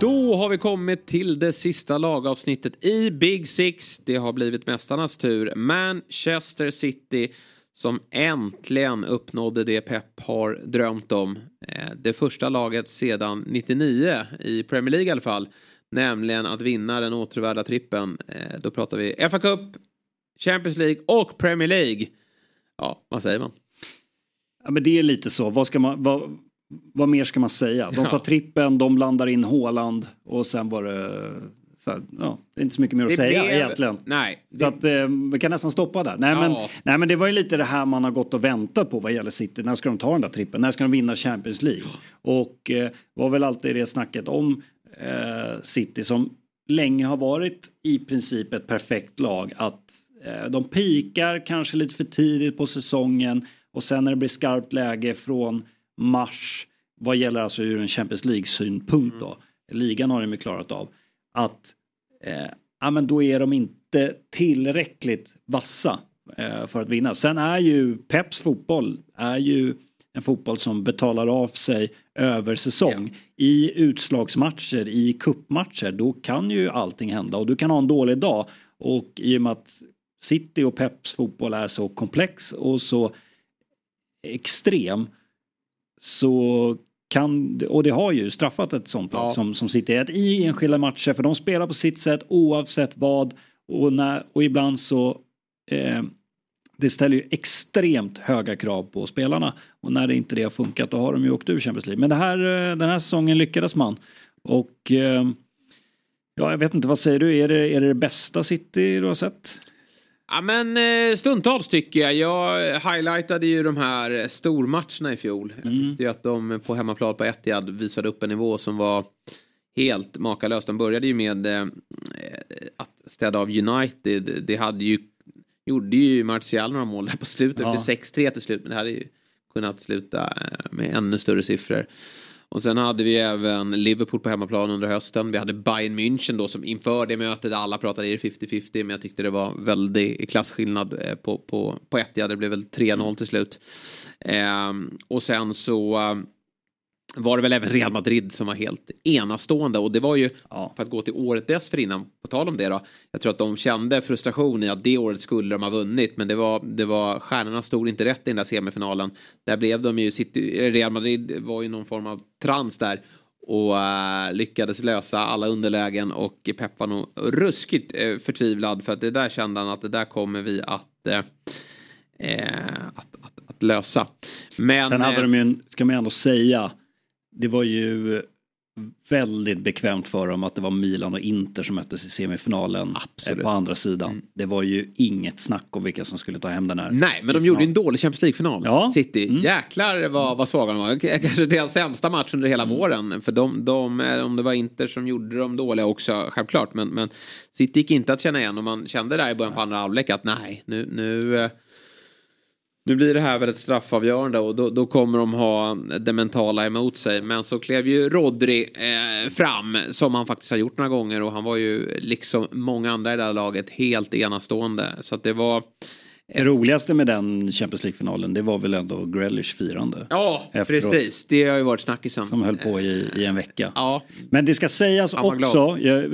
Då har vi kommit till det sista lagavsnittet i Big Six. Det har blivit mästarnas tur. Manchester City som äntligen uppnådde det Pep har drömt om. Eh, det första laget sedan 99 i Premier League i alla fall. Nämligen att vinna den återvärda trippen. Eh, då pratar vi FA Cup, Champions League och Premier League. Ja, vad säger man? Ja, men det är lite så. Vad, ska man, vad, vad mer ska man säga? De tar trippen, de blandar in Håland och sen var det här, ja, det är inte så mycket mer att Det säga blev- egentligen. Nej. Så att, eh, vi kan nästan stoppa där. Nej, Ja. men, nej men det var ju lite det här man har gått och väntat på vad gäller City. När ska de ta den där trippen? När ska de vinna Champions League? Och eh, var väl alltid det snacket om eh, City som länge har varit i princip ett perfekt lag. Att eh, de pikar kanske lite för tidigt på säsongen och sen när det blir skarpt läge från mars vad gäller alltså ur en Champions League-synpunkt då. Ligan har de ju klarat av. Att eh, ja, men då är de inte tillräckligt vassa eh, för att vinna. Sen är ju Peps fotboll är ju en fotboll som betalar av sig över säsong. I utslagsmatcher, i kuppmatcher, då kan ju allting hända och du kan ha en dålig dag. Och i och med att City och Peps fotboll är så komplex och så extrem så kan, och det har ju straffat ett sånt lag Ja. som, som City är, att i enskilda matcher, för de spelar på sitt sätt oavsett vad och, när, och ibland så eh, det ställer ju extremt höga krav på spelarna och när det inte det har funkat då har de ju åkt ur Champions League. Men det här, eh, den här säsongen lyckades man och eh, ja, jag vet inte, vad säger du, är det är det, det bästa City du har sett? Ja men eh, stundtals tycker jag. Jag highlightade ju de här stormatcherna i fjol. Jag tyckte ju att de på hemmaplan på Etihad visade upp en nivå som var helt makalös. De började ju med eh, att städa av United. Det hade ju, gjorde ju Martial några mål där på slutet. Ja. Det blev 6-3 till slut men det hade ju kunnat sluta eh, med ännu större siffror. Och sen hade vi även Liverpool på hemmaplan under hösten. Vi hade Bayern München då som inför det mötet alla pratade i det 50-50 men jag tyckte det var väldigt klasskillnad eh, på, på, på Etihad. Det blev väl 3-0 till slut. Eh, och sen så eh, var det väl även Real Madrid som var helt enastående och det var ju Ja. för att gå till året dessförinnan, på tal om det då. Jag tror att de kände frustration i att det året skulle de ha vunnit men det var, det var stjärnorna stod inte rätt i den där semifinalen. Där blev de ju, City, Real Madrid var ju någon form av trans där och eh, lyckades lösa alla underlägen och Pep var nog ruskigt uh, förtvivlad för att det där kände han att det där kommer vi att, eh, eh, att, att, att lösa. Men, Sen hade eh, de ju, en, ska man ändå säga, det var ju väldigt bekvämt för dem att det var Milan och Inter som möttes i semifinalen Absolut. Mm. eh, på andra sidan. Det var ju inget snack om vilka som skulle ta hem den här. Nej, men de gjorde en dålig Champions League-final. Ja. City. Mm. Jäklar vad, vad svaga de var. K- Kanske deras sämsta match under hela Mm. våren. För de, de, eh, om det var Inter som gjorde dem dåliga också, självklart. Men, men City gick inte att känna igen och man kände där i början på andra halvlek att nej, nu, nu, eh, nu blir det här väl ett straffavgörande och då, då kommer de ha det mentala emot sig. Men så klev ju Rodri eh, fram som han faktiskt har gjort några gånger och han var ju liksom många andra i det här laget helt enastående. Så att det var... Det roligaste med den Champions League-finalen det var väl ändå Grealish firande. Ja, Efteråt. precis. Det har ju varit snackisen. Som höll på i, i en vecka. Ja, Men det ska sägas också, jag, eh,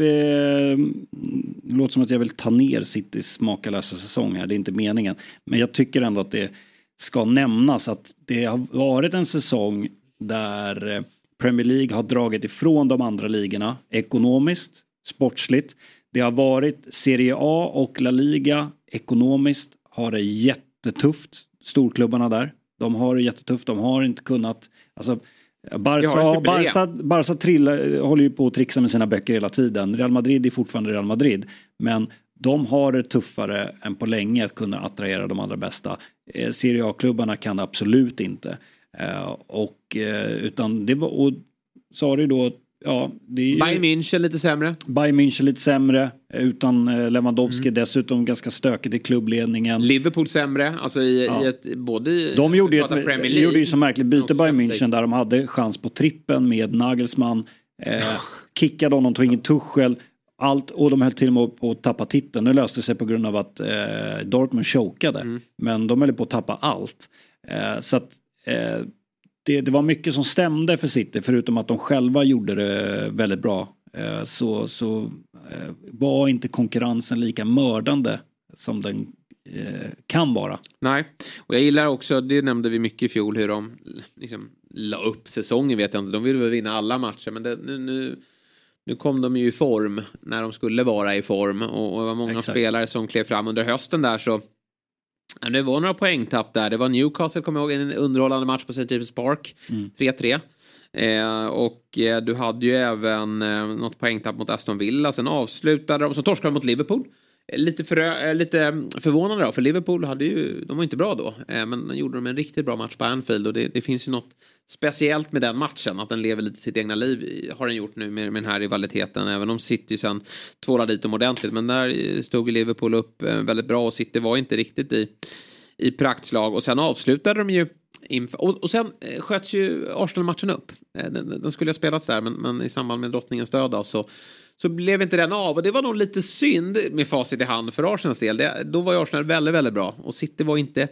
det låter som att jag vill ta ner Citys makalösa säsong här, det är inte meningen. Men jag tycker ändå att det ska nämnas att det har varit en säsong där eh, Premier League har dragit ifrån de andra ligorna ekonomiskt, sportsligt. Det har varit Serie A och La Liga ekonomiskt har det jättetufft, storklubbarna där. De har det jättetufft, de har inte kunnat, alltså Barca. Barca, Barca trillar, håller ju på att trixa med sina böcker hela tiden. Real Madrid är fortfarande Real Madrid. Men de har det tuffare än på länge att kunna attrahera de allra bästa. Eh, Serie A-klubbarna kan det absolut inte. Eh, och, eh, utan det var, och sa du då, ja, det ju... Bayern München lite sämre. Bayern München lite sämre, utan eh, Lewandowski Mm. dessutom ganska stökigt i klubbledningen. Liverpool sämre. Alltså i, Ja. i ett, både i... De gjorde ju, ett, Premier de gjorde ju så märkligt byte Bayern Champions München där de hade chans på trippen med Nagelsmann. Eh, kickade honom, tog in Tuchel. Allt, och de höll till och med på att tappa titeln. Det löste sig på grund av att eh, Dortmund chokade. Mm. Men de höll på att tappa allt. Eh, så att eh, det, det var mycket som stämde för City förutom att de själva gjorde det väldigt bra. Eh, så, så eh, var inte konkurrensen lika mördande som den eh, kan vara. Nej, och jag gillar också, det nämnde vi mycket i fjol, hur de liksom la upp säsongen vet jag inte. De ville väl vinna alla matcher men det, nu, nu, nu kom de ju i form när de skulle vara i form och, och det var många Exakt. spelare som klev fram under hösten där så det var några poängtapp där. Det var Newcastle, kommer jag ihåg, en underhållande match på St. James Park. Mm. 3-3. Eh, och eh, du hade ju även eh, något poängtapp mot Aston Villa. Sen avslutade de, så torskade de mot Liverpool. Lite, för, eh, lite mm, förvånande då, för Liverpool hade ju, de var inte bra då. Eh, men de gjorde de en riktigt bra match på Anfield och det, det, finns ju något speciellt med den matchen. Att den lever lite sitt egna liv har den gjort nu med, med den här rivaliteten. Även om City sen tvålade dit dem ordentligt. Men där eh, stod Liverpool upp väldigt bra och City var inte riktigt i, i praktslag. Och sen avslutade de ju och, och sen eh, sköts ju Arsenal-matchen upp. Eh, den, den, skulle ha spelats där men, men i samband med drottningens död då, så så blev inte den av och det var nog lite synd med facit i hand för Arsenals del. Det, då var ju Arsenal väldigt, väldigt bra och City var inte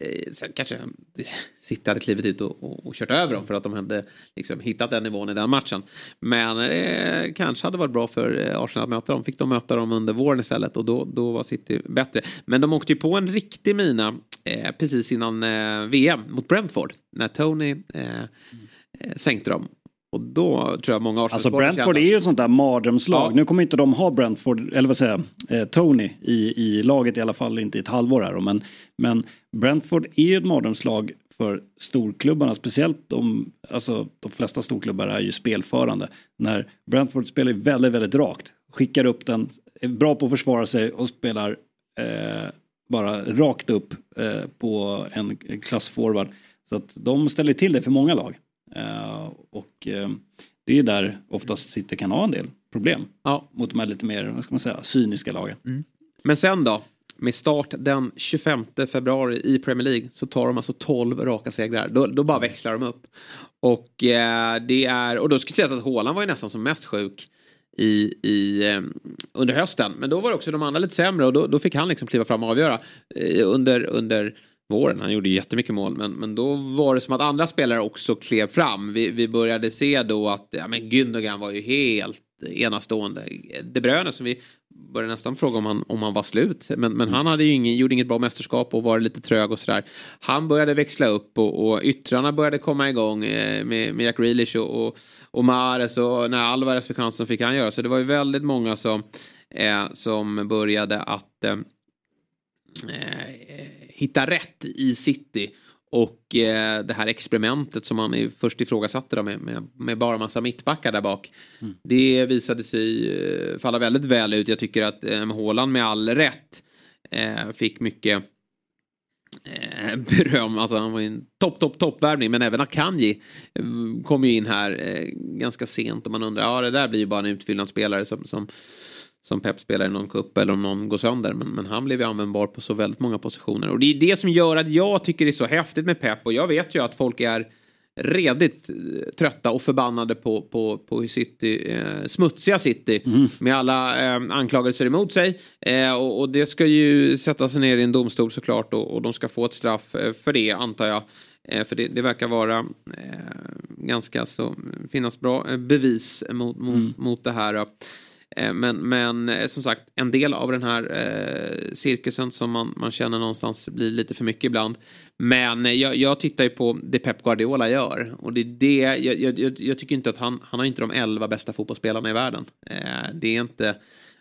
eh, sen kanske City hade klivit ut och, och, och, kört över dem för att de hade liksom hittat den nivån i den matchen. Men eh, kanske hade varit bra för eh, Arsenal att möta dem. Fick de möta dem under våren istället och då, då var City bättre. Men de åkte ju på en riktig mina eh, precis innan eh, VM mot Brentford. När Tony eh, eh sänkte dem. Och då tror jag många Arsenal Alltså Brentford är ju ett sånt där mardrömslag. Ja. Nu kommer inte de ha Brentford, eller vad säger jag, eh, Tony i, i laget i alla fall inte i ett halvår här. Men, men Brentford är ju ett mardrömslag för storklubbarna, speciellt de, alltså de flesta storklubbar är ju spelförande. När Brentford spelar väldigt, väldigt rakt, skickar upp den, är bra på att försvara sig och spelar eh, bara rakt upp eh, på en klassforward. Så att de ställer till det för många lag. Eh, och eh, det är där oftast City kan ha en del problem. Ja. Mot de här lite mer, vad ska man säga, cyniska lagen. Mm. Men sen då? Med start den 25 februari i Premier League så tar de alltså 12 raka segrar. Då, då bara växlar de upp. Och eh, det är, och då skulle jag säga att Haaland var ju nästan som mest sjuk i, i, eh, under hösten. Men då var det också de andra lite sämre och då, då fick han liksom kliva fram och avgöra. Eh, under, under våren. Han gjorde jättemycket mål. Men, men då var det som att andra spelare också klev fram. Vi, vi började se då att ja, men Gündogan var ju helt enastående. De Bruyne som vi började nästan fråga om han, om han var slut. Men, men han hade ju ingen, gjorde inget bra mästerskap och var lite trög och sådär. Han började växla upp och, och yttrarna började komma igång eh, med, med Jack Grealish och, och, och Mares och när Alvarez fick chansen fick han göra. Så det var ju väldigt många som, eh, som började att eh, eh hitta rätt i city. Och eh, det här experimentet som man först ifrågasatte då med, med, med bara massa mittbackar där bak. Mm. Det visade sig eh, falla väldigt väl ut. Jag tycker att eh, Håland med all rätt eh, fick mycket eh, beröm. Alltså han var en topp, topp, toppvärvning. Men även Akanji eh, kom ju in här eh, ganska sent och man undrar, ja det där blir ju bara en utfyllnadsspelare som, som som Pep spelar i någon kupp eller om någon går sönder. Men, men, han blev ju användbar på så väldigt många positioner. Och det är det som gör att jag tycker det är så häftigt med Pep. Och jag vet ju att folk är redigt eh, trötta och förbannade på, på, på City, eh, smutsiga City mm. med alla eh, anklagelser emot sig. Eh, och, och, det ska ju sätta sig ner i en domstol såklart och, och de ska få ett straff eh, för det antar jag. Eh, för det, det, verkar vara ganska så finnas bra bevis mot, mot, mm. mot det här. Eh, Eh, men, men eh, som sagt, en del av den här eh, cirkusen som man, man känner någonstans blir lite för mycket ibland. Men eh, jag, jag tittar ju på det Pep Guardiola gör. Och det är det, jag, jag, jag tycker inte att han, han har inte de elva bästa fotbollsspelarna i världen. Eh, det är inte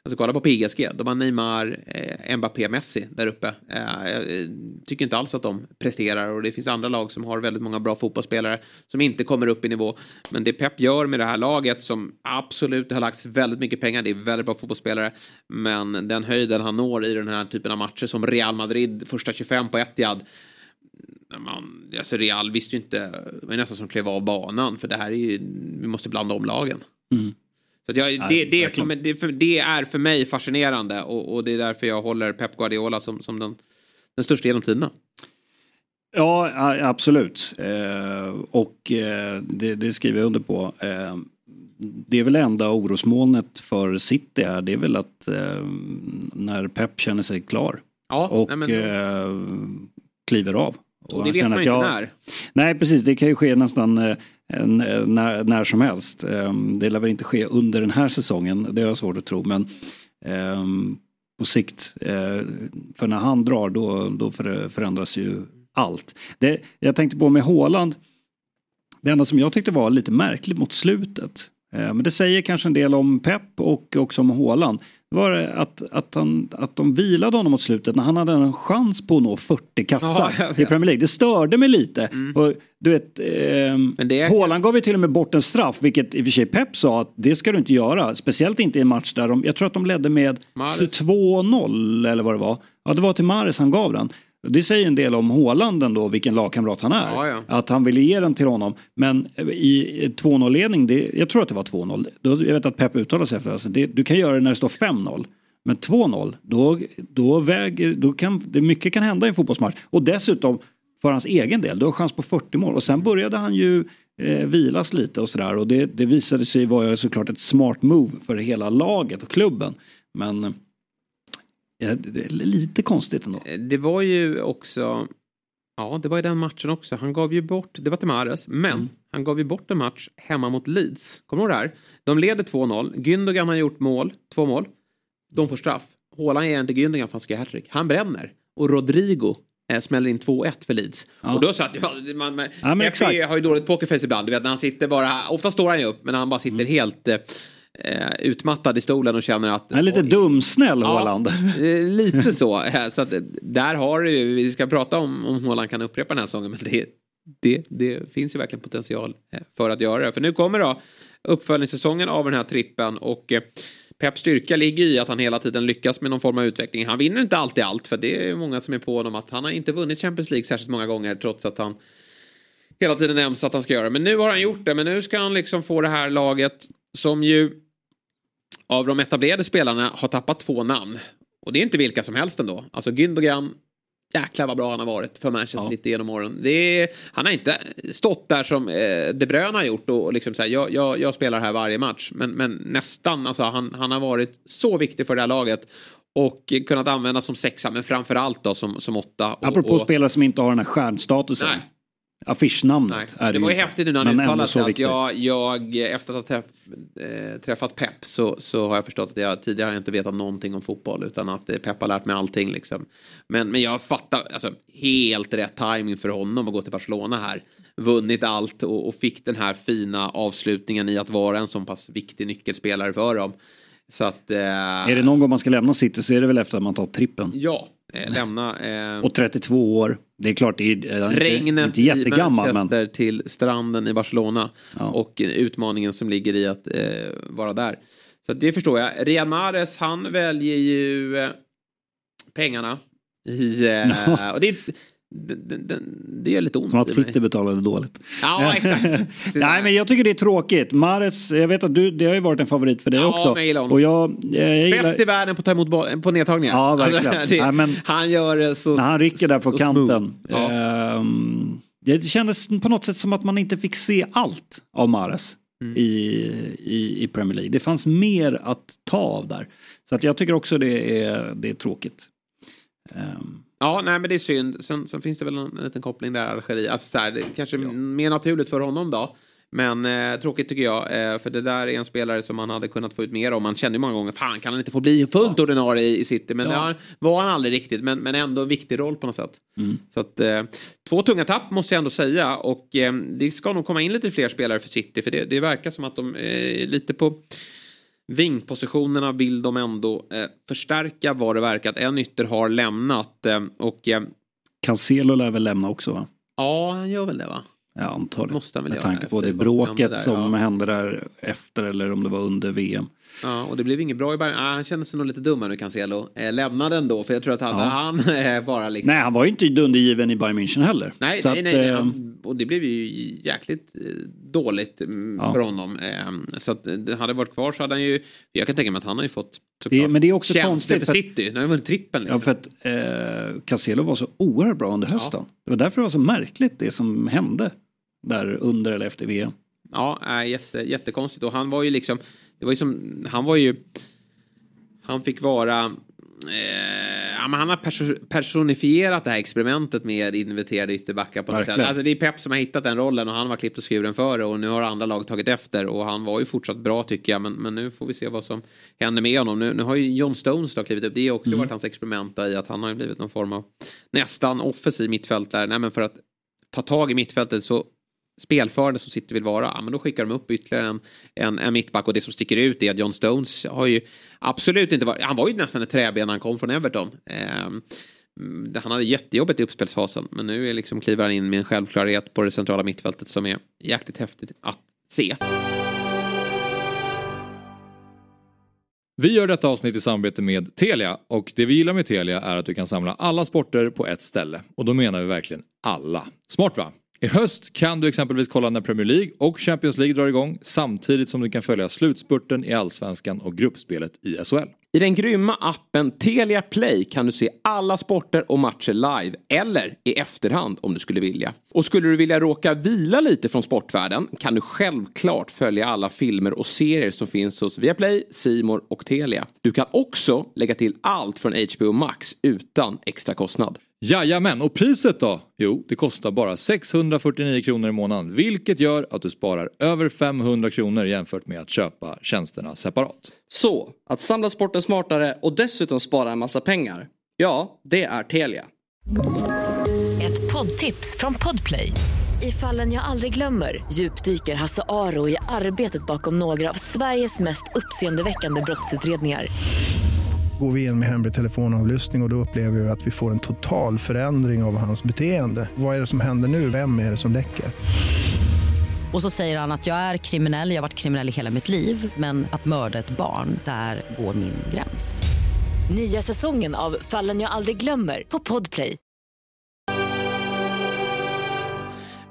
Alltså kolla på PSG, de har Neymar, eh, Mbappé, Messi där uppe. Eh, jag eh, tycker inte alls att de presterar och det finns andra lag som har väldigt många bra fotbollsspelare som inte kommer upp i nivå. Men det Pep gör med det här laget som absolut har lagts väldigt mycket pengar, det är väldigt bra fotbollsspelare. Men den höjden han når i den här typen av matcher som Real Madrid, första 25 på Etihad. Man, alltså Real visste ju inte, det var nästan som klev av banan för det här är ju, vi måste blanda om lagen. Mm. Så jag, Nej, det, det, för, det, för, det, är för mig fascinerande och, och, det är därför jag håller Pep Guardiola som, som den, den största genom tiderna. Ja, absolut. Eh, och eh, det, det, skriver jag under på. Eh, det är väl enda orosmolnet för City är, det är väl att eh, när Pep känner sig klar. Ja, och men... Eh, kliver av. Och, och det vet man inte jag, när. Nej precis, det kan ju ske nästan eh, Eh, eh, när, när som helst. Ehm, det lär väl inte ske under den här säsongen, det har jag svårt att tro. Men ehm, på sikt, eh, för när han drar då, då förändras ju allt. Det, jag tänkte på med Håland, det enda som jag tyckte var lite märkligt mot slutet. Men det säger kanske en del om Pep och också om Håland var det att, att, han, att de vilade honom mot slutet när han hade en chans på att nå 40 kassar ja, i Premier League. Det störde mig lite. Mm. Och, du vet, eh, är... Håland gav ju till och med bort en straff, vilket i och för sig Pep sa att det ska du inte göra. Speciellt inte i en match där de, jag tror att de ledde med 2-0 eller vad det var. Ja, det var till Mares han gav den. Det säger en del om Håland ändå, vilken lagkamrat han är. Ja, ja. Att han ville ge den till honom. Men i 2-0-ledning, jag tror att det var 2-0. Jag vet att Pep uttalade sig efter alltså det. Du kan göra det när det står 5-0. Men 2-0, då, då väger, då kan, det mycket kan hända i en fotbollsmatch. Och dessutom, för hans egen del, du har chans på 40 mål. Och sen började han ju eh, vilas lite och sådär. Och det, det visade sig vara såklart ett smart move för hela laget och klubben. Men det är lite konstigt ändå. Eh, det var ju också, ja det var i den matchen också, han gav ju bort, det var till Mares, men mm. han gav ju bort en match hemma mot Leeds. Kommer du ihåg det här? De leder 2-0, Gündogan har gjort mål, två mål. De får straff. Håland ger inte Gündogan för han ska hattrick. Han bränner. Och Rodrigo eh, smäller in 2-1 för Leeds. Ja. Och då satt ja, man, man, ja, har ju dåligt pokerface ibland. Du vet när han sitter bara, ofta står han ju upp men han bara sitter mm. helt eh, eh, utmattad i stolen och känner att... Han är lite oj, dumsnäll. Ja, eh, lite så. Eh, så att, där har du ju, vi ska prata om om Håland kan upprepa den här säsongen men det, det, det finns ju verkligen potential eh, för att göra det. För nu kommer då uppföljningssäsongen av den här trippen och Peps styrka ligger i att han hela tiden lyckas med någon form av utveckling. Han vinner inte alltid allt för det är många som är på honom att han har inte vunnit Champions League särskilt många gånger trots att han hela tiden nämns att han ska göra. Men nu har han gjort det. Men nu ska han liksom få det här laget som ju av de etablerade spelarna har tappat två namn. Och det är inte vilka som helst ändå. Alltså Gündogan, jäklar vad bra han har varit för Manchester ja. City genom åren. Det är, han har inte stått där som eh, De Bruyne har gjort och, liksom säga jag, jag, jag, spelar här varje match. Men, men nästan, alltså han, han har varit så viktig för det här laget. Och kunnat användas som sexa men framförallt då som, som åtta. Och, Apropå och, spelare som inte har den här stjärnstatusen. Nej affischnamnet. Nej, är det, det var ju häftigt nu när han uttalade sig att jag, jag, efter att ha äh, träffat Pep så, så har jag förstått att jag tidigare inte vetat någonting om fotboll utan att eh, Pep har lärt mig allting liksom. Men, men jag fattar, alltså helt rätt timing för honom att gå till Barcelona här. Vunnit allt och, och fick den här fina avslutningen i att vara en så pass viktig nyckelspelare för dem. Så att, eh, är det någon gång man ska lämna City så är det väl efter att man tar trippen. Ja, eh, lämna. Eh, och 32 år. Det är klart, det är regnet inte jättegammal. i Manchester men... till stranden i Barcelona. Ja. Och utmaningen som ligger i att eh, vara där. Så det förstår jag. Riyad Mahrez, han väljer ju eh, pengarna. I, eh, och det, det, det, det gör lite ont Som att City betalade dåligt. Ja, exakt. Nej, men jag tycker det är tråkigt. Mares, jag vet att du, det har ju varit en favorit för dig ja, också. Jag gillar och jag, jag gillar... Bäst i världen på att ta emot boll, på nedtagningar. Ja, verkligen. Alltså, det, Nej, men, han gör det så När han rycker där på kanten. Ja. Um, det kändes på något sätt som att man inte fick se allt av Mares. Mm. I, i, i Premier League. Det fanns mer att ta av där. Så att jag tycker också det är, det är tråkigt. Um, Ja, nej men det är synd. Sen, sen finns det väl en liten koppling där, Algeriet. Alltså så här, det kanske ja. mer naturligt för honom då. Men eh, tråkigt tycker jag, eh, för det där är en spelare som man hade kunnat få ut mer om. Man kände ju många gånger, fan kan han inte få bli fullt ja. ordinarie i, i City? Men ja. det var han aldrig riktigt, men, men ändå en viktig roll på något sätt. Mm. Så att, eh, två tunga tapp måste jag ändå säga och eh, det ska nog komma in lite fler spelare för City, för det, det verkar som att de är lite på Vingpositionerna vill de ändå eh, förstärka vad det verkar att en ytter har lämnat. Eh, och, eh, Cancelo lär väl lämna också va? Ja, han gör väl det va? Ja, antar det. Måste han väl Med tanke på det bråket där, som ja. hände där efter eller om det var under VM. Ja, och det blev inget bra i Bayern. Ah, han kände sig nog lite dummare nu Cancelo. Eh, lämnade ändå, för jag tror att hade ja. han eh, bara liksom... Nej, han var ju inte dundergiven i Bayern München heller. Nej, nej, att, nej. Eh, och det blev ju jäkligt eh, dåligt mm, ja. för honom. Eh, så att det hade varit kvar så hade han ju... Jag kan tänka mig att han har ju fått det, men det är också konstigt. för City. Nu har vunnit trippeln. Liksom. Ja, för att eh, Cancelo var så oerhört bra under hösten. Ja. Det var därför det var så märkligt det som hände där under eller efter VM. Ja, äh, jätte, jättekonstigt. Och han var ju liksom, det var ju som, han var ju, han fick vara, eh, Ja, men han har personifierat det här experimentet med inviterade ytterbackar på något sätt. Alltså, det är Pep som har hittat den rollen och han var klippt och skuren före och nu har andra lag tagit efter och han var ju fortsatt bra tycker jag men, men nu får vi se vad som händer med honom. Nu, nu har ju John Stones då klivit upp. Det har också mm. varit hans experiment i att han har ju blivit någon form av nästan offensiv mittfältare. Nej men för att ta tag i mittfältet så spelförande som City vill vara, ja, men då skickar de upp ytterligare en, en, en mittback och det som sticker ut är att John Stones har ju absolut inte varit, han var ju nästan ett träben när han kom från Everton. Eh, han hade jättejobbet i uppspelsfasen men nu är liksom kliver han in med en självklarhet på det centrala mittfältet som är jäkligt häftigt att se. Vi gör detta avsnitt i samarbete med Telia och det vi gillar med Telia är att du kan samla alla sporter på ett ställe och då menar vi verkligen alla. Smart va? I höst kan du exempelvis kolla när Premier League och Champions League drar igång samtidigt som du kan följa slutspurten i Allsvenskan och gruppspelet i SHL. I den grymma appen Telia Play kan du se alla sporter och matcher live eller i efterhand om du skulle vilja. Och skulle du vilja råka vila lite från sportvärlden kan du självklart följa alla filmer och serier som finns hos Viaplay, Simor och Telia. Du kan också lägga till allt från HBO Max utan extra kostnad. Jajamän, och priset då? Jo, det kostar bara 649 kronor i månaden, vilket gör att du sparar över 500 kronor jämfört med att köpa tjänsterna separat. Så, att samla sporten smartare och dessutom spara en massa pengar, ja, det är Telia. Ett poddtips från Podplay. I fallen jag aldrig glömmer djupdyker Hasse Aro i arbetet bakom några av Sveriges mest uppseendeväckande brottsutredningar går vi in med hemlig telefonavlyssning och, och då upplever vi att vi får en total förändring av hans beteende. Vad är det som händer nu? Vem är det som läcker? Och så säger han att jag är kriminell, jag har varit kriminell i hela mitt liv men att mörda ett barn, där går min gräns. Nya säsongen av Fallen jag aldrig glömmer på Podplay.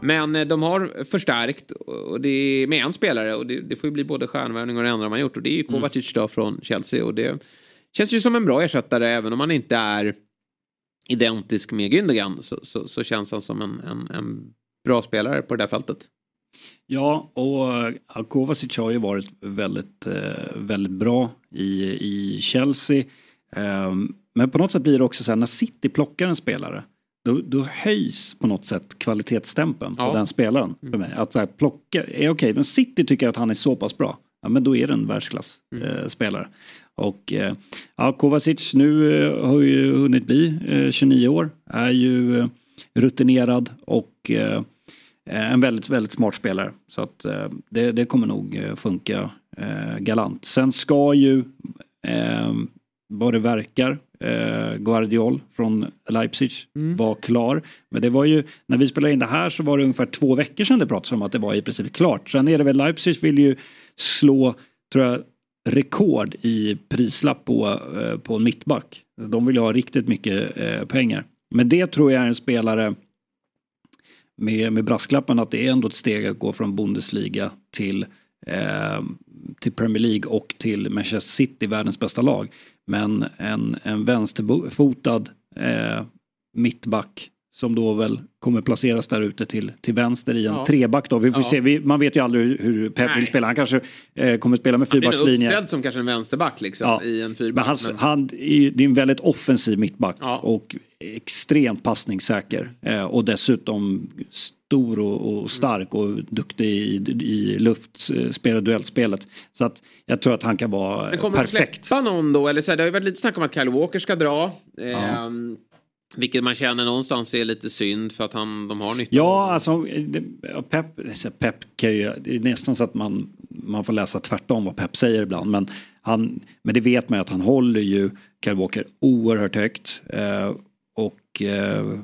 Men eh, de har förstärkt och det är med en spelare och det, det får ju bli både stjärnvärvning och det andra man gjort och det är ju Kovacic då från Chelsea och det Känns ju som en bra ersättare även om han inte är identisk med Gündogan så, så, så känns han som en, en, en, bra spelare på det där fältet. Ja, och Kovacic har ju varit väldigt, eh, väldigt bra i, i Chelsea. Ehm, men på något sätt blir det också så här när City plockar en spelare då, då höjs på något sätt kvalitetsstämpeln ja. på den spelaren. För mig. Att så här, plocka, är okej, okay, men City tycker att han är så pass bra. Ja, men då är det en världsklassspelare. Mm. Och eh, ja, Kovacic nu eh, har ju hunnit bli 29 eh, år. Är ju rutinerad och en väldigt, väldigt smart spelare. Så att det, det kommer nog funka galant. Sen ska ju, vad det verkar, Guardiol från Leipzig mm. var klar. Men det var ju, när vi spelade in det här så var det ungefär två veckor sedan det pratades om att det var i princip klart. Sen är det väl Leipzig vill ju slå, tror jag, rekord i prislapp på, eh, på en mittback. De vill ha riktigt mycket eh, pengar. Men det tror jag är en spelare med, med brasklappen att det är ändå ett steg att gå från Bundesliga till, eh, till Premier League och till Manchester City, världens bästa lag. Men en, en vänsterfotad eh, mittback som då väl kommer placeras där ute till, till vänster i en ja. treback då. Vi får ja. se, vi, man vet ju aldrig hur Pep Nej. vill spela. Han kanske eh, kommer spela med fyrbackslinje. Han blir som kanske en vänsterback liksom ja. i en fyrback. Men han, men... han är, det är en väldigt offensiv mittback och extremt passningssäker. Eh, och dessutom stor och, och, stark och duktig i, i luftspel och duellspelet. Så att jag tror att han kan vara perfekt. Kommer släppa någon då? Eller så här, det har ju varit lite snack om att Kyle Walker ska dra. Eh, vilket man känner någonstans är lite synd för att han, de har nytta Ja, alltså Pep, Pep kan ju, det är nästan så att man, man får läsa tvärtom vad Pep säger ibland. Men, han, men det vet man ju att han håller ju Kyle Walker oerhört högt. Eh, och eh,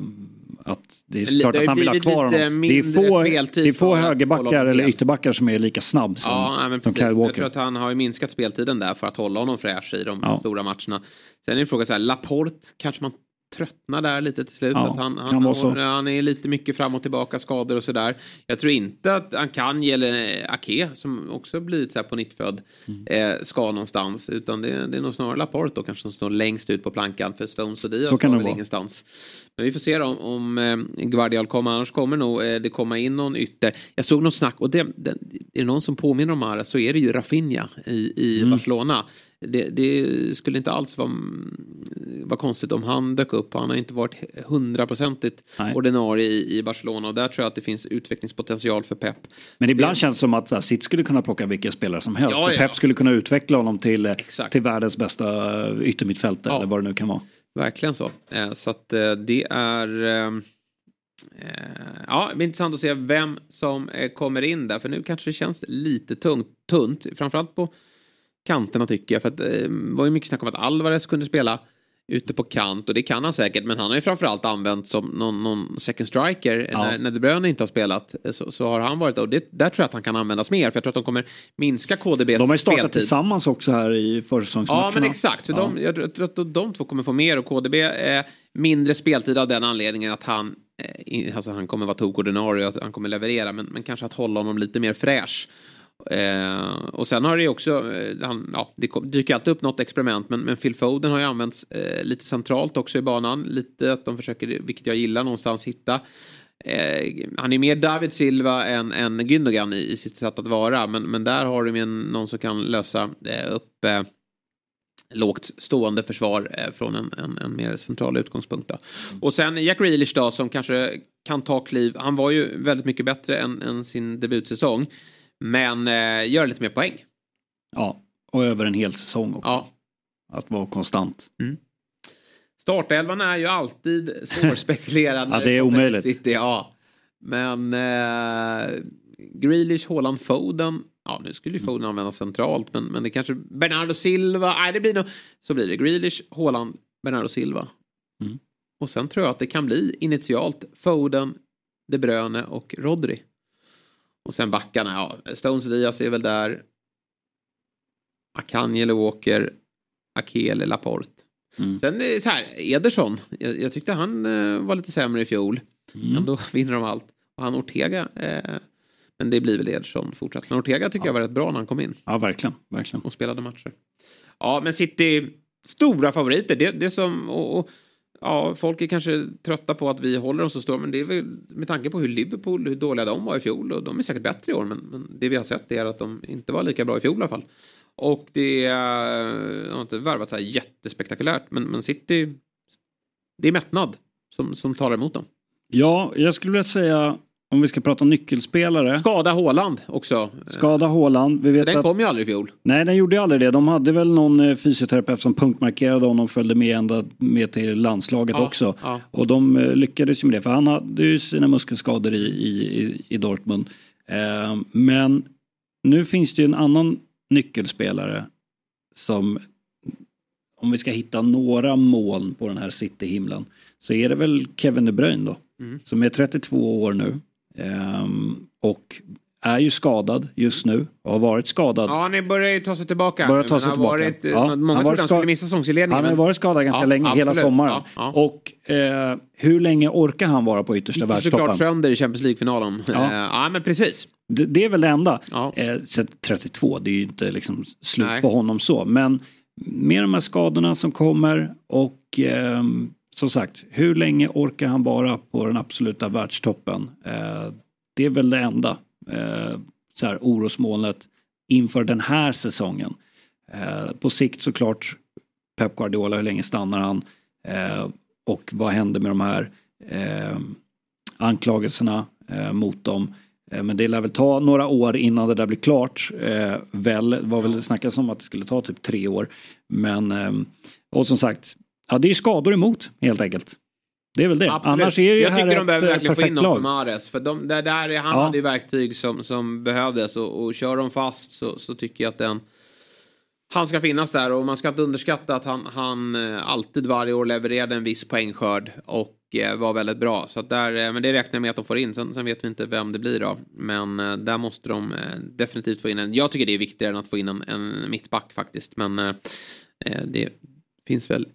att det är klart det att han vill ha kvar honom. Det är få, det är få högerbackar eller ytterbackar som är lika snabb som, ja, som Kyle Walker. Jag tror att han har minskat speltiden där för att hålla honom fräsch i de ja. stora matcherna. Sen är det frågan så här, Laporte kanske man tröttnar där lite till slut. Ja, han, han, har, han, är lite mycket fram och tillbaka, skador och sådär. Jag tror inte att han kan eller Ake som också blivit så här på nyttfödd mm. eh, ska någonstans. Utan det, det är nog snarare Laporte då kanske som står längst ut på plankan för Stones och Diaz ska väl vara. ingenstans. Men vi får se om, om eh, Guardial kommer. Annars kommer nog eh, det komma in någon ytter. Jag såg något snack och det, det, är det någon som påminner om det så är det ju Rafinha i, i mm. Barcelona det, det, skulle inte alls vara vara konstigt om han dök upp. Han har inte varit hundraprocentigt ordinarie i, i Barcelona och där tror jag att det finns utvecklingspotential för Pep. Men ibland känns det som att här, City skulle kunna plocka vilken spelare som helst. Ja, ja. Pep skulle kunna utveckla honom till, Exakt. till världens bästa yttermittfältare Ja. eller vad det nu kan vara. Verkligen så. Eh, så att eh, det är... Eh, eh, ja, det blir intressant att se vem som kommer in där. För nu kanske det känns lite tungt, tunt. Framförallt på kanterna tycker jag. För att det eh, var ju mycket snack om att Alvarez kunde spela ute på kant och det kan han säkert men han har ju framförallt använt som någon, någon second striker Ja. när, när De Bruyne inte har spelat eh, så, så har han varit och det, där tror jag att han kan användas mer för jag tror att de kommer minska KDBs De har ju startat speltid. tillsammans också här i försäsongsmatcherna. Ja, men exakt. Så Ja. de, jag tror att de, två kommer få mer och KDB eh, mindre speltid av den anledningen att han, eh, alltså han kommer vara tokordinarie och att han kommer leverera, men, men kanske att hålla honom lite mer fräsch. Eh, och sen har det ju också, eh, han, ja, det dyker alltid upp något experiment, men, men Phil Foden har ju använts eh, lite centralt också i banan. Lite att de försöker, vilket jag gillar, någonstans hitta. Eh, han är mer David Silva än, än Gündogan i, i sitt sätt att vara, men, men där har en, någon som kan lösa eh, upp eh, lågt stående försvar från en, en, en mer central utgångspunkt. Då. Och sen Jack Grealish då som kanske kan ta kliv. Han var ju väldigt mycket bättre än, än sin debutsäsong. Men eh, gör lite mer poäng. Ja, och över en hel säsong också. Ja. Att vara konstant. Startelvan är ju alltid svårspekulerad. Ja, det är omöjligt. City, ja. Men eh, Grealish, Haaland, Foden. Ja, nu skulle ju Foden användas centralt. Men, men det kanske... Bernardo Silva. Nej, det blir nog... Så blir det. Grealish, Haaland, Bernardo Silva. Mm. Och sen tror jag att det kan bli initialt Foden, De Bruyne och Rodri. Och sen backarna, ja. Stones Diaz är väl där. Akanji eller Walker. Ake eller Laporte. Mm. Sen är det så här, Ederson. Jag, jag tyckte han eh, var lite sämre i fjol. Mm. Ändå vinner de allt. Och han Ortega. Eh, men det blir väl Ederson fortsatt. Men Ortega tycker jag var rätt bra när han kom in Ja, verkligen. verkligen. och spelade matcher. Ja, men City, stora favoriter. Det, det som, och, och, ja, folk är kanske trötta på att vi håller dem så stora, men det är väl med tanke på hur Liverpool, hur dåliga de var i fjol, och de är säkert bättre i år, men, men det vi har sett är att de inte var lika bra i fjol i alla fall. Och det de har inte värvat så här jättespektakulärt, men, men City, det är mättnad som, som talar emot dem. Ja, jag skulle vilja säga om vi ska prata nyckelspelare. Skada Haaland också. Skada Haaland. Vi vet Den att, kom ju aldrig i fjol. nej, den gjorde ju aldrig det. De hade väl någon eh, fysioterapeut som punktmarkerade honom följde med ända med till landslaget Ja, också. ja. Och de eh, lyckades ju med det. För han hade ju sina muskelskador i, i, i- i Dortmund. Eh, men nu finns det ju en annan nyckelspelare som om vi ska hitta några moln på den här City-himlen så är det väl Kevin De Bruyne då. Mm. Som är 32 år nu. Ehm, och är ju skadad just nu och har varit skadad. Ja, han börjar ju ta sig tillbaka. Börjar ta sig tillbaka. Varit, Ja, han många har trodde han skulle missa säsongsledningen. Han har men- varit skadad ganska Ja, länge, hela absolut. sommaren. Ja, ja. Och eh, hur länge orkar han vara på yttersta Gick ju såklart världstoppen? sönder i Champions League-finalen. Ja. Ja. ja, men precis. Det, det är väl det enda. Ja. Eh, så 32, det är ju inte liksom slut Nej. på honom så. Men med de här skadorna som kommer och ehm, som sagt, hur länge orkar han vara på den absoluta världstoppen? Eh, det är väl det enda eh, så här, orosmolnet inför den här säsongen. Eh, på sikt såklart Pep Guardiola, hur länge stannar han? Eh, och vad händer med de här eh, anklagelserna eh, mot dem? Eh, men det lär väl ta några år innan det där blir klart. Eh, väl, det var väl det snackas om att det skulle ta typ tre år. Men, eh, och som sagt, ja, det är skador emot helt enkelt. Det är väl det. Absolut. Annars är ju jag tycker de behöver eh, verkligen få in någon för lag. Mahrez. För de, där, där är, han Ja. hade ju verktyg som, som behövdes. Och, och kör de fast så, så tycker jag att den... Han ska finnas där och man ska inte underskatta att han, han eh, alltid varje år levererade en viss poängskörd. Och eh, var väldigt bra. Så där, men det räknar jag med att de får in. Sen, sen vet vi inte vem det blir av. Men där måste de definitivt få in en. Jag tycker det är viktigare än att få in en, en mittback faktiskt. Men det finns väl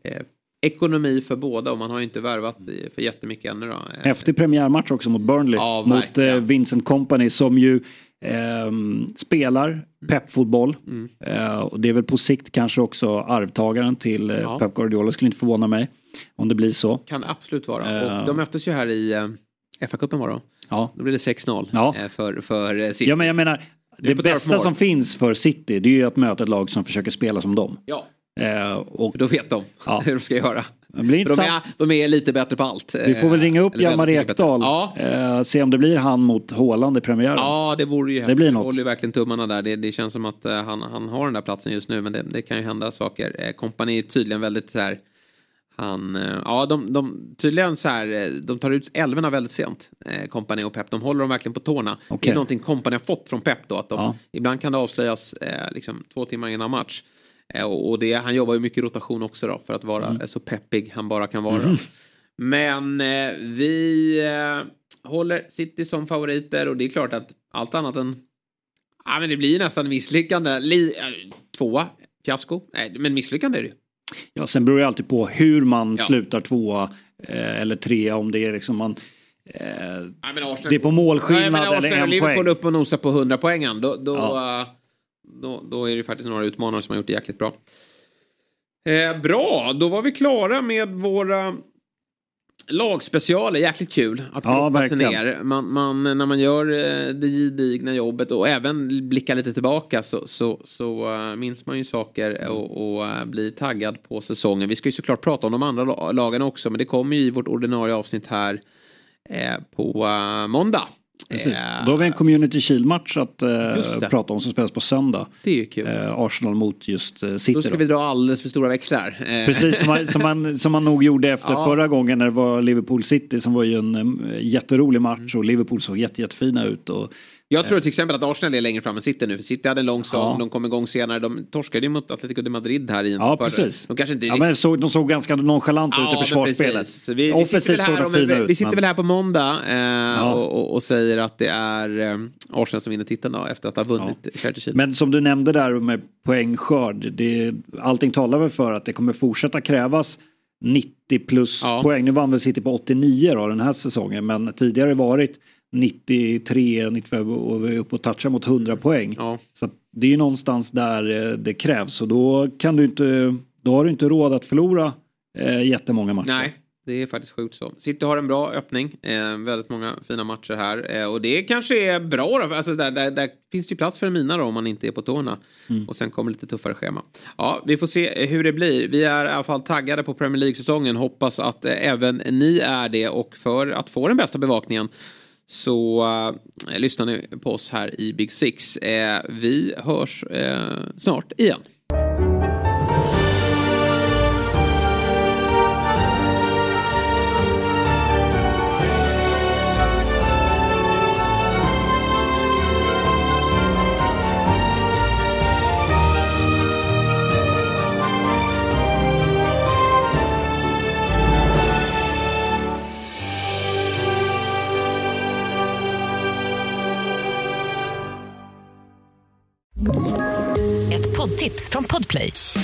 ekonomi för båda. Och man har ju inte värvat för jättemycket ännu då. Eh, Häftig premiärmatch också mot Burnley. Ja, mot eh, Vincent Company som ju ehm, spelar peppfotboll. Mm. Eh, och det är väl på sikt kanske också arvtagaren till eh, Ja. Pep Guardiola. Skulle inte förvåna mig om det blir så. Kan det absolut vara. Eh. Och de möttes ju här i eh, FA-cupen var det. Ja. Då blev det 6-0 Ja. eh, för, för eh, City. Ja men jag menar, Det det bästa som finns för City det är ju att möta ett lag som försöker spela som dem. Ja, Eh, och då vet de Ja. hur de ska göra. Det de, är, de är lite bättre på allt. Vi får väl ringa upp Eller Hjalmar. Ekdal. Ja, Eh, se om det blir han mot Haaland i premiären. Ja, det vore ju Det blir Jag något. håller ju verkligen tummarna där. Det, det känns som att eh, han, han har den där platsen just nu, men det, det kan ju hända saker. Eh, Kompani är tydligen väldigt så här... Han, eh, ja, de, de, tydligen så här, eh, de tar ut älvorna väldigt sent, eh, Kompani och Pep. De håller dem verkligen på tårna. Det Okej. är någonting Kompani har fått från Pep då. Att de, Ja. Ibland kan det avslöjas eh, liksom, två timmar innan match. Eh, och det, han jobbar ju mycket rotation också då, för att vara Mm. eh, så peppig han bara kan vara. Men eh, vi eh, håller City som favoriter och det är klart att allt annat än... Ja, men det blir ju nästan misslyckande. Li, äh, tvåa, fiasko. Nej, men misslyckande är det ju. Ja, sen beror det alltid på hur man Ja. slutar tvåa eh, eller trea om det är liksom man... Eh, Nej, Arsenal, Det är på målskillnad men eller Arsenal en och Liverpool poäng. upp och nosar på 100 poängen. Då, då, Ja. Då, då är det faktiskt några utmanare som har gjort det jäkligt bra. Eh, bra, då var vi klara med våra lagspecialer. Jäkligt kul att Ja, grotta sig ner. Man, man, när man gör eh, det gedigna jobbet och även blickar lite tillbaka så, så, så eh, minns man ju saker och, och eh, blir taggad på säsongen. Vi ska ju såklart prata om de andra la- lagen också men det kommer ju i vårt ordinarie avsnitt här eh, på eh, måndag. Precis. Då har vi en Community Shield-match att eh, prata om som spelas på söndag. Det är ju kul. Eh, Arsenal mot just eh, Då City. ska Då vi dra alldeles för stora växlar. Eh, Precis som man, som, man, som man nog gjorde efter Ja. förra gången när det var Liverpool City som var ju en eh, jätterolig Mm. match och Liverpool såg jätte, jättefina ut. Och, Jag tror till exempel att Arsenal är längre fram än City nu. För City hade en lång säsong, Ja. de kom igång senare. De torskade ju mot Atletico de Madrid här i en ja, förra. precis. De kanske inte ja, men såg, de såg ganska nonchalanta ut i försvarsspelet. Vi, vi sitter Offensivt väl här, om fina vi ut. sitter men- väl här på måndag eh, och, och, och säger att det är eh, Arsenal som vinner titeln då, efter att ha vunnit Charity Shield. Men som du nämnde där med poängskörd, det, allting talar väl för att det kommer fortsätta krävas 90 plus Ja. poäng. Nu vann väl City på 89 då den här säsongen men tidigare varit 93, 95 och vi är uppe och touchar mot 100 poäng. Ja. Så det är ju någonstans där eh, det krävs och då kan du inte, då har du inte råd att förlora eh, jättemånga matcher. Nej, det är faktiskt sjukt så. City har en bra öppning. Eh, väldigt många fina matcher här. Eh, och det kanske är bra då. Alltså där, där, där finns det ju plats för en mina då om man inte är på tårna. Mm. Och sen kommer lite tuffare schema. Ja, vi får se hur det blir. Vi är i alla fall taggade på Premier League-säsongen. Hoppas att eh, även ni är det. Och för att få den bästa bevakningen så eh, lyssnar ni på oss här i Big Six. Eh, vi hörs eh, snart igen.